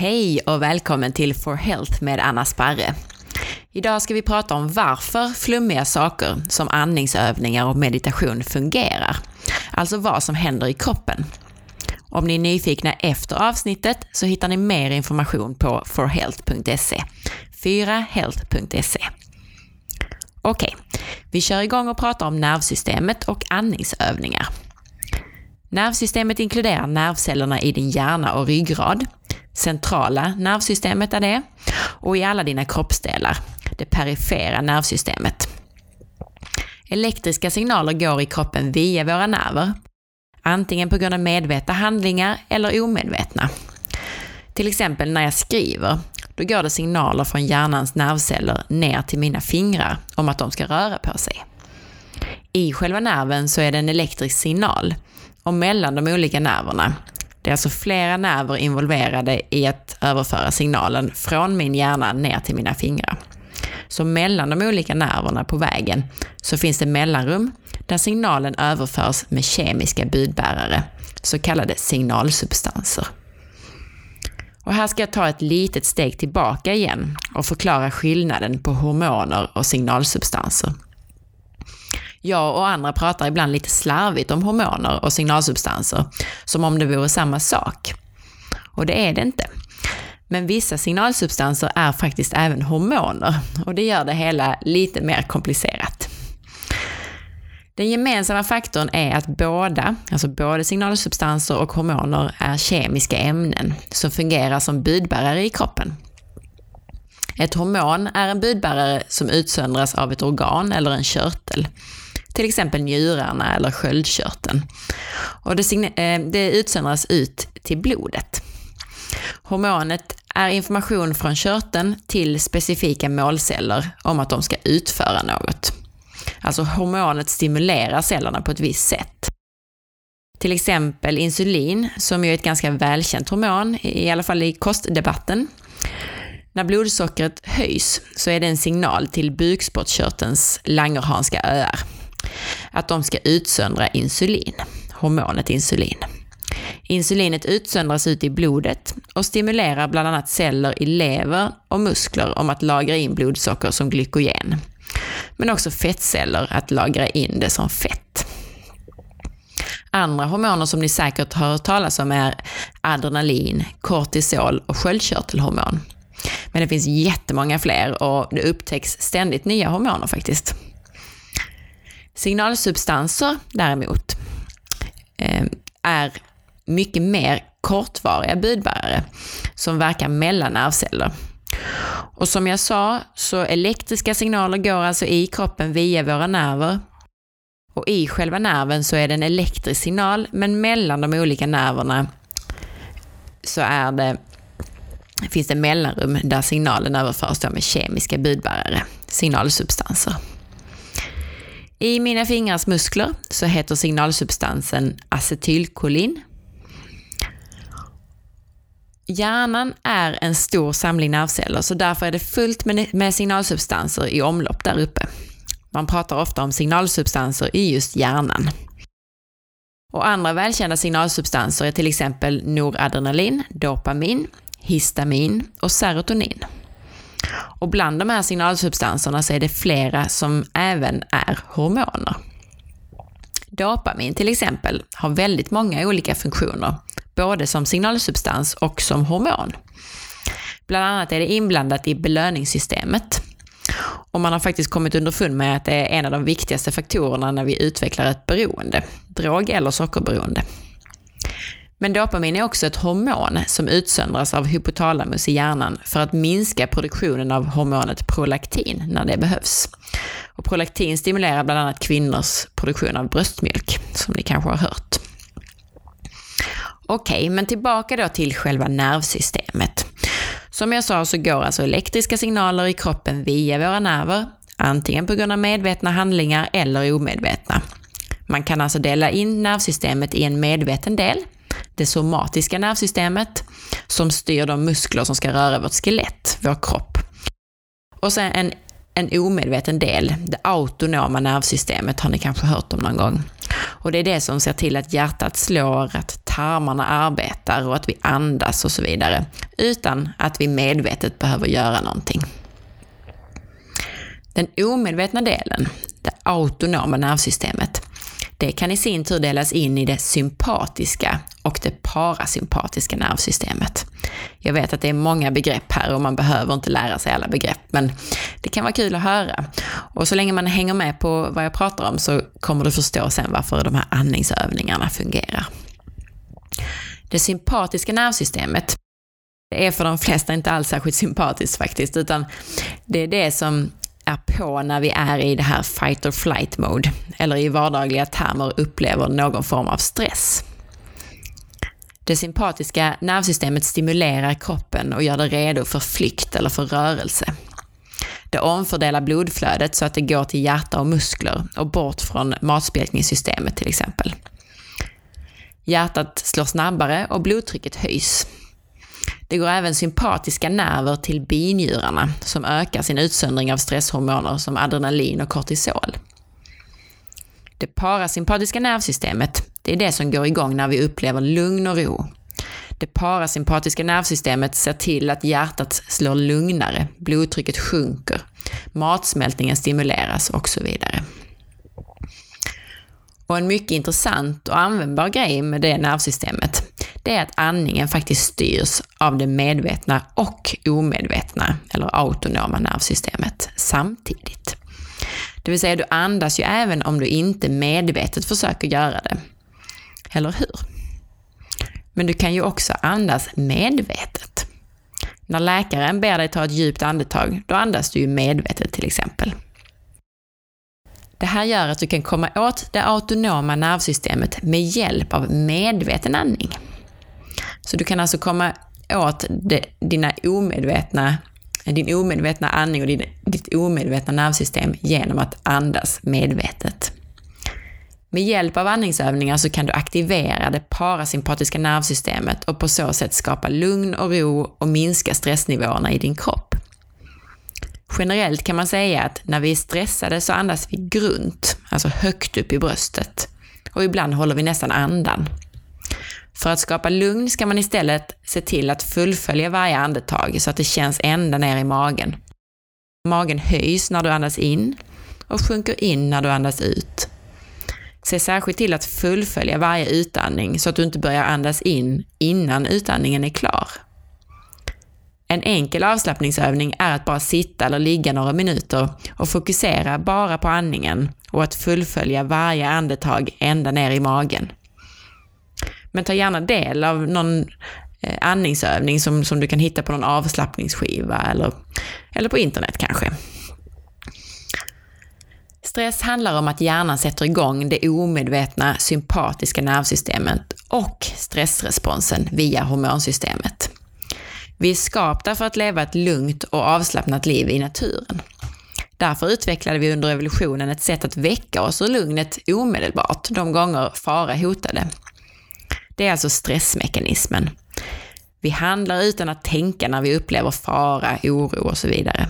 Hej och välkommen till For Health med Anna Sparre. Idag ska vi prata om varför flummiga saker som andningsövningar och meditation fungerar. Alltså vad som händer i kroppen. Om ni är nyfikna efter avsnittet så hittar ni mer information på forhealth.se. 4health.se. Okej, vi kör igång och pratar om nervsystemet och andningsövningar. Nervsystemet inkluderar nervcellerna i din hjärna och ryggrad, centrala nervsystemet är det, och i alla dina kroppsdelar, det perifera nervsystemet. Elektriska signaler går i kroppen via våra nerver, antingen på grund av medvetna handlingar eller omedvetna. Till exempel när jag skriver, då går det signaler från hjärnans nervceller ner till mina fingrar om att de ska röra på sig. I själva nerven så är det en elektrisk signal och mellan de olika nerverna. Det är alltså flera nerver involverade i att överföra signalen från min hjärna ner till mina fingrar. Så mellan de olika nerverna på vägen så finns det mellanrum där signalen överförs med kemiska budbärare, så kallade signalsubstanser. Och här ska jag ta ett litet steg tillbaka igen och förklara skillnaden på hormoner och signalsubstanser. Jag och andra pratar ibland lite slarvigt om hormoner och signalsubstanser, som om det vore samma sak. Och det är det inte. Men vissa signalsubstanser är faktiskt även hormoner och det gör det hela lite mer komplicerat. Den gemensamma faktorn är att båda, alltså både signalsubstanser och hormoner, är kemiska ämnen som fungerar som budbärare i kroppen. Ett hormon är en budbärare som utsöndras av ett organ eller en körtel till exempel njurarna eller sköldkörteln. Och det, eh, det utsöndras ut till blodet. Hormonet är information från körteln till specifika målceller om att de ska utföra något. Alltså hormonet stimulerar cellerna på ett visst sätt. Till exempel insulin, som är ett ganska välkänt hormon, i alla fall i kostdebatten. När blodsockret höjs så är det en signal till bukspottkörtelns Langerhanska öar att de ska utsöndra insulin, hormonet insulin. Insulinet utsöndras ut i blodet och stimulerar bland annat celler i lever och muskler om att lagra in blodsocker som glykogen. Men också fettceller att lagra in det som fett. Andra hormoner som ni säkert har hört talas om är adrenalin, kortisol och sköldkörtelhormon. Men det finns jättemånga fler och det upptäcks ständigt nya hormoner faktiskt. Signalsubstanser däremot eh, är mycket mer kortvariga budbärare som verkar mellan nervceller. Och som jag sa, så elektriska signaler går alltså i kroppen via våra nerver. Och i själva nerven så är det en elektrisk signal, men mellan de olika nerverna så är det, finns det mellanrum där signalen överförs med kemiska budbärare, signalsubstanser. I mina fingrars muskler så heter signalsubstansen acetylkolin. Hjärnan är en stor samling nervceller så därför är det fullt med signalsubstanser i omlopp där uppe. Man pratar ofta om signalsubstanser i just hjärnan. Och andra välkända signalsubstanser är till exempel noradrenalin, dopamin, histamin och serotonin. Och bland de här signalsubstanserna så är det flera som även är hormoner. Dopamin till exempel har väldigt många olika funktioner, både som signalsubstans och som hormon. Bland annat är det inblandat i belöningssystemet. Och man har faktiskt kommit underfund med att det är en av de viktigaste faktorerna när vi utvecklar ett beroende, drog eller sockerberoende. Men dopamin är också ett hormon som utsöndras av hypotalamus i hjärnan för att minska produktionen av hormonet prolaktin när det behövs. Och prolaktin stimulerar bland annat kvinnors produktion av bröstmjölk, som ni kanske har hört. Okej, okay, men tillbaka då till själva nervsystemet. Som jag sa så går alltså elektriska signaler i kroppen via våra nerver, antingen på grund av medvetna handlingar eller omedvetna. Man kan alltså dela in nervsystemet i en medveten del, det somatiska nervsystemet som styr de muskler som ska röra vårt skelett, vår kropp. Och sen en, en omedveten del, det autonoma nervsystemet har ni kanske hört om någon gång. Och det är det som ser till att hjärtat slår, att tarmarna arbetar och att vi andas och så vidare, utan att vi medvetet behöver göra någonting. Den omedvetna delen, det autonoma nervsystemet, det kan i sin tur delas in i det sympatiska och det parasympatiska nervsystemet. Jag vet att det är många begrepp här och man behöver inte lära sig alla begrepp, men det kan vara kul att höra. Och så länge man hänger med på vad jag pratar om så kommer du förstå sen varför de här andningsövningarna fungerar. Det sympatiska nervsystemet, det är för de flesta inte alls särskilt sympatiskt faktiskt, utan det är det som är på när vi är i det här fight or flight mode, eller i vardagliga termer upplever någon form av stress. Det sympatiska nervsystemet stimulerar kroppen och gör det redo för flykt eller för rörelse. Det omfördelar blodflödet så att det går till hjärta och muskler och bort från matspjälkningssystemet till exempel. Hjärtat slår snabbare och blodtrycket höjs. Det går även sympatiska nerver till binjurarna som ökar sin utsöndring av stresshormoner som adrenalin och kortisol. Det parasympatiska nervsystemet, det är det som går igång när vi upplever lugn och ro. Det parasympatiska nervsystemet ser till att hjärtat slår lugnare, blodtrycket sjunker, matsmältningen stimuleras och så vidare. Och en mycket intressant och användbar grej med det nervsystemet, det är att andningen faktiskt styrs av det medvetna och omedvetna, eller autonoma nervsystemet, samtidigt. Det vill säga, du andas ju även om du inte medvetet försöker göra det. Eller hur? Men du kan ju också andas medvetet. När läkaren ber dig ta ett djupt andetag, då andas du ju medvetet till exempel. Det här gör att du kan komma åt det autonoma nervsystemet med hjälp av medveten andning. Så du kan alltså komma åt det, dina omedvetna, din omedvetna andning och din, ditt omedvetna nervsystem genom att andas medvetet. Med hjälp av andningsövningar så kan du aktivera det parasympatiska nervsystemet och på så sätt skapa lugn och ro och minska stressnivåerna i din kropp. Generellt kan man säga att när vi är stressade så andas vi grunt, alltså högt upp i bröstet. Och ibland håller vi nästan andan. För att skapa lugn ska man istället se till att fullfölja varje andetag så att det känns ända ner i magen. Magen höjs när du andas in och sjunker in när du andas ut. Se särskilt till att fullfölja varje utandning så att du inte börjar andas in innan utandningen är klar. En enkel avslappningsövning är att bara sitta eller ligga några minuter och fokusera bara på andningen och att fullfölja varje andetag ända ner i magen. Men ta gärna del av någon eh, andningsövning som, som du kan hitta på någon avslappningsskiva eller, eller på internet kanske. Stress handlar om att hjärnan sätter igång det omedvetna sympatiska nervsystemet och stressresponsen via hormonsystemet. Vi är skapta för att leva ett lugnt och avslappnat liv i naturen. Därför utvecklade vi under evolutionen ett sätt att väcka oss ur lugnet omedelbart de gånger fara hotade. Det är alltså stressmekanismen. Vi handlar utan att tänka när vi upplever fara, oro och så vidare.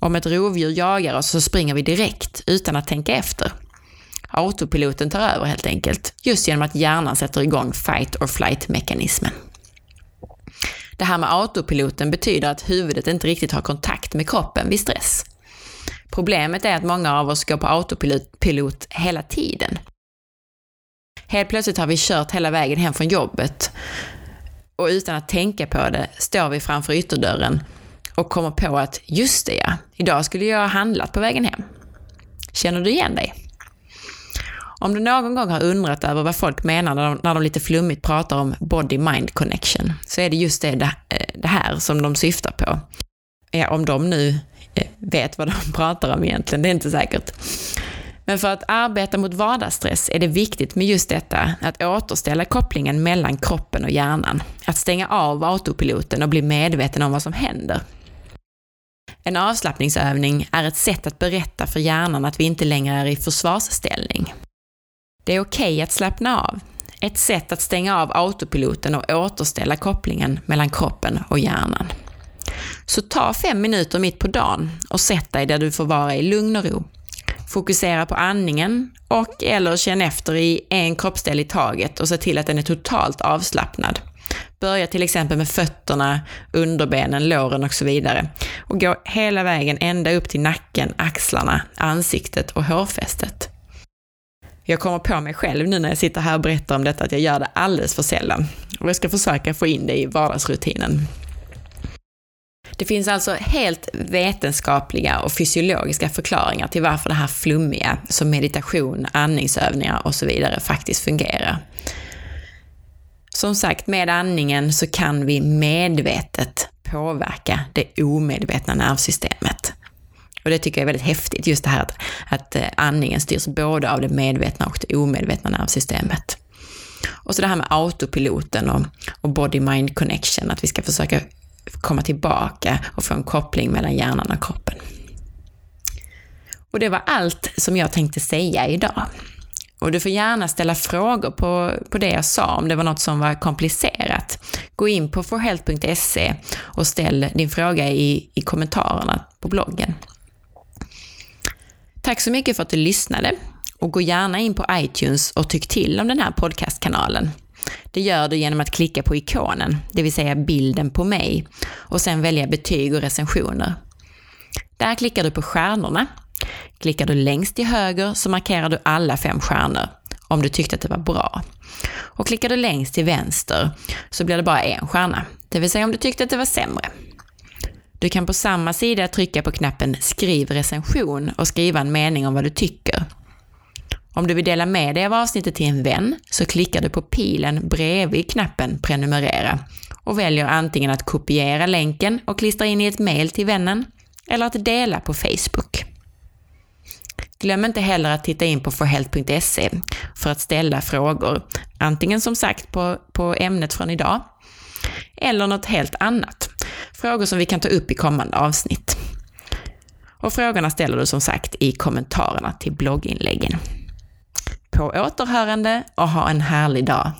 Om ett rovdjur jagar oss så springer vi direkt utan att tänka efter. Autopiloten tar över helt enkelt, just genom att hjärnan sätter igång fight or flight-mekanismen. Det här med autopiloten betyder att huvudet inte riktigt har kontakt med kroppen vid stress. Problemet är att många av oss går på autopilot hela tiden. Helt plötsligt har vi kört hela vägen hem från jobbet och utan att tänka på det står vi framför ytterdörren och kommer på att just det ja, idag skulle jag ha handlat på vägen hem. Känner du igen dig? Om du någon gång har undrat över vad folk menar när de, när de lite flummigt pratar om body-mind connection, så är det just det, eh, det här som de syftar på. Ja, om de nu eh, vet vad de pratar om egentligen, det är inte säkert. Men för att arbeta mot vardagsstress är det viktigt med just detta, att återställa kopplingen mellan kroppen och hjärnan. Att stänga av autopiloten och bli medveten om vad som händer. En avslappningsövning är ett sätt att berätta för hjärnan att vi inte längre är i försvarsställning. Det är okej okay att slappna av. Ett sätt att stänga av autopiloten och återställa kopplingen mellan kroppen och hjärnan. Så ta fem minuter mitt på dagen och sätt dig där du får vara i lugn och ro. Fokusera på andningen och eller känn efter i en kroppsdel i taget och se till att den är totalt avslappnad. Börja till exempel med fötterna, underbenen, låren och så vidare. Och gå hela vägen ända upp till nacken, axlarna, ansiktet och hårfästet. Jag kommer på mig själv nu när jag sitter här och berättar om detta att jag gör det alldeles för sällan. Och jag ska försöka få in det i vardagsrutinen. Det finns alltså helt vetenskapliga och fysiologiska förklaringar till varför det här flummiga, som meditation, andningsövningar och så vidare, faktiskt fungerar. Som sagt, med andningen så kan vi medvetet påverka det omedvetna nervsystemet. Och det tycker jag är väldigt häftigt, just det här att, att eh, andningen styrs både av det medvetna och det omedvetna nervsystemet. Och så det här med autopiloten och, och body-mind connection, att vi ska försöka komma tillbaka och få en koppling mellan hjärnan och kroppen. Och det var allt som jag tänkte säga idag. Och du får gärna ställa frågor på, på det jag sa, om det var något som var komplicerat. Gå in på forhealth.se och ställ din fråga i, i kommentarerna på bloggen. Tack så mycket för att du lyssnade och gå gärna in på iTunes och tyck till om den här podcastkanalen. Det gör du genom att klicka på ikonen, det vill säga bilden på mig, och sen välja betyg och recensioner. Där klickar du på stjärnorna. Klickar du längst till höger så markerar du alla fem stjärnor, om du tyckte att det var bra. Och klickar du längst till vänster så blir det bara en stjärna, det vill säga om du tyckte att det var sämre. Du kan på samma sida trycka på knappen Skriv recension och skriva en mening om vad du tycker. Om du vill dela med dig av avsnittet till en vän så klickar du på pilen bredvid knappen Prenumerera och väljer antingen att kopiera länken och klistra in i ett mail till vännen eller att dela på Facebook. Glöm inte heller att titta in på forhealth.se för att ställa frågor, antingen som sagt på, på ämnet från idag, eller något helt annat. Frågor som vi kan ta upp i kommande avsnitt. Och frågorna ställer du som sagt i kommentarerna till blogginläggen. På återhörande och ha en härlig dag!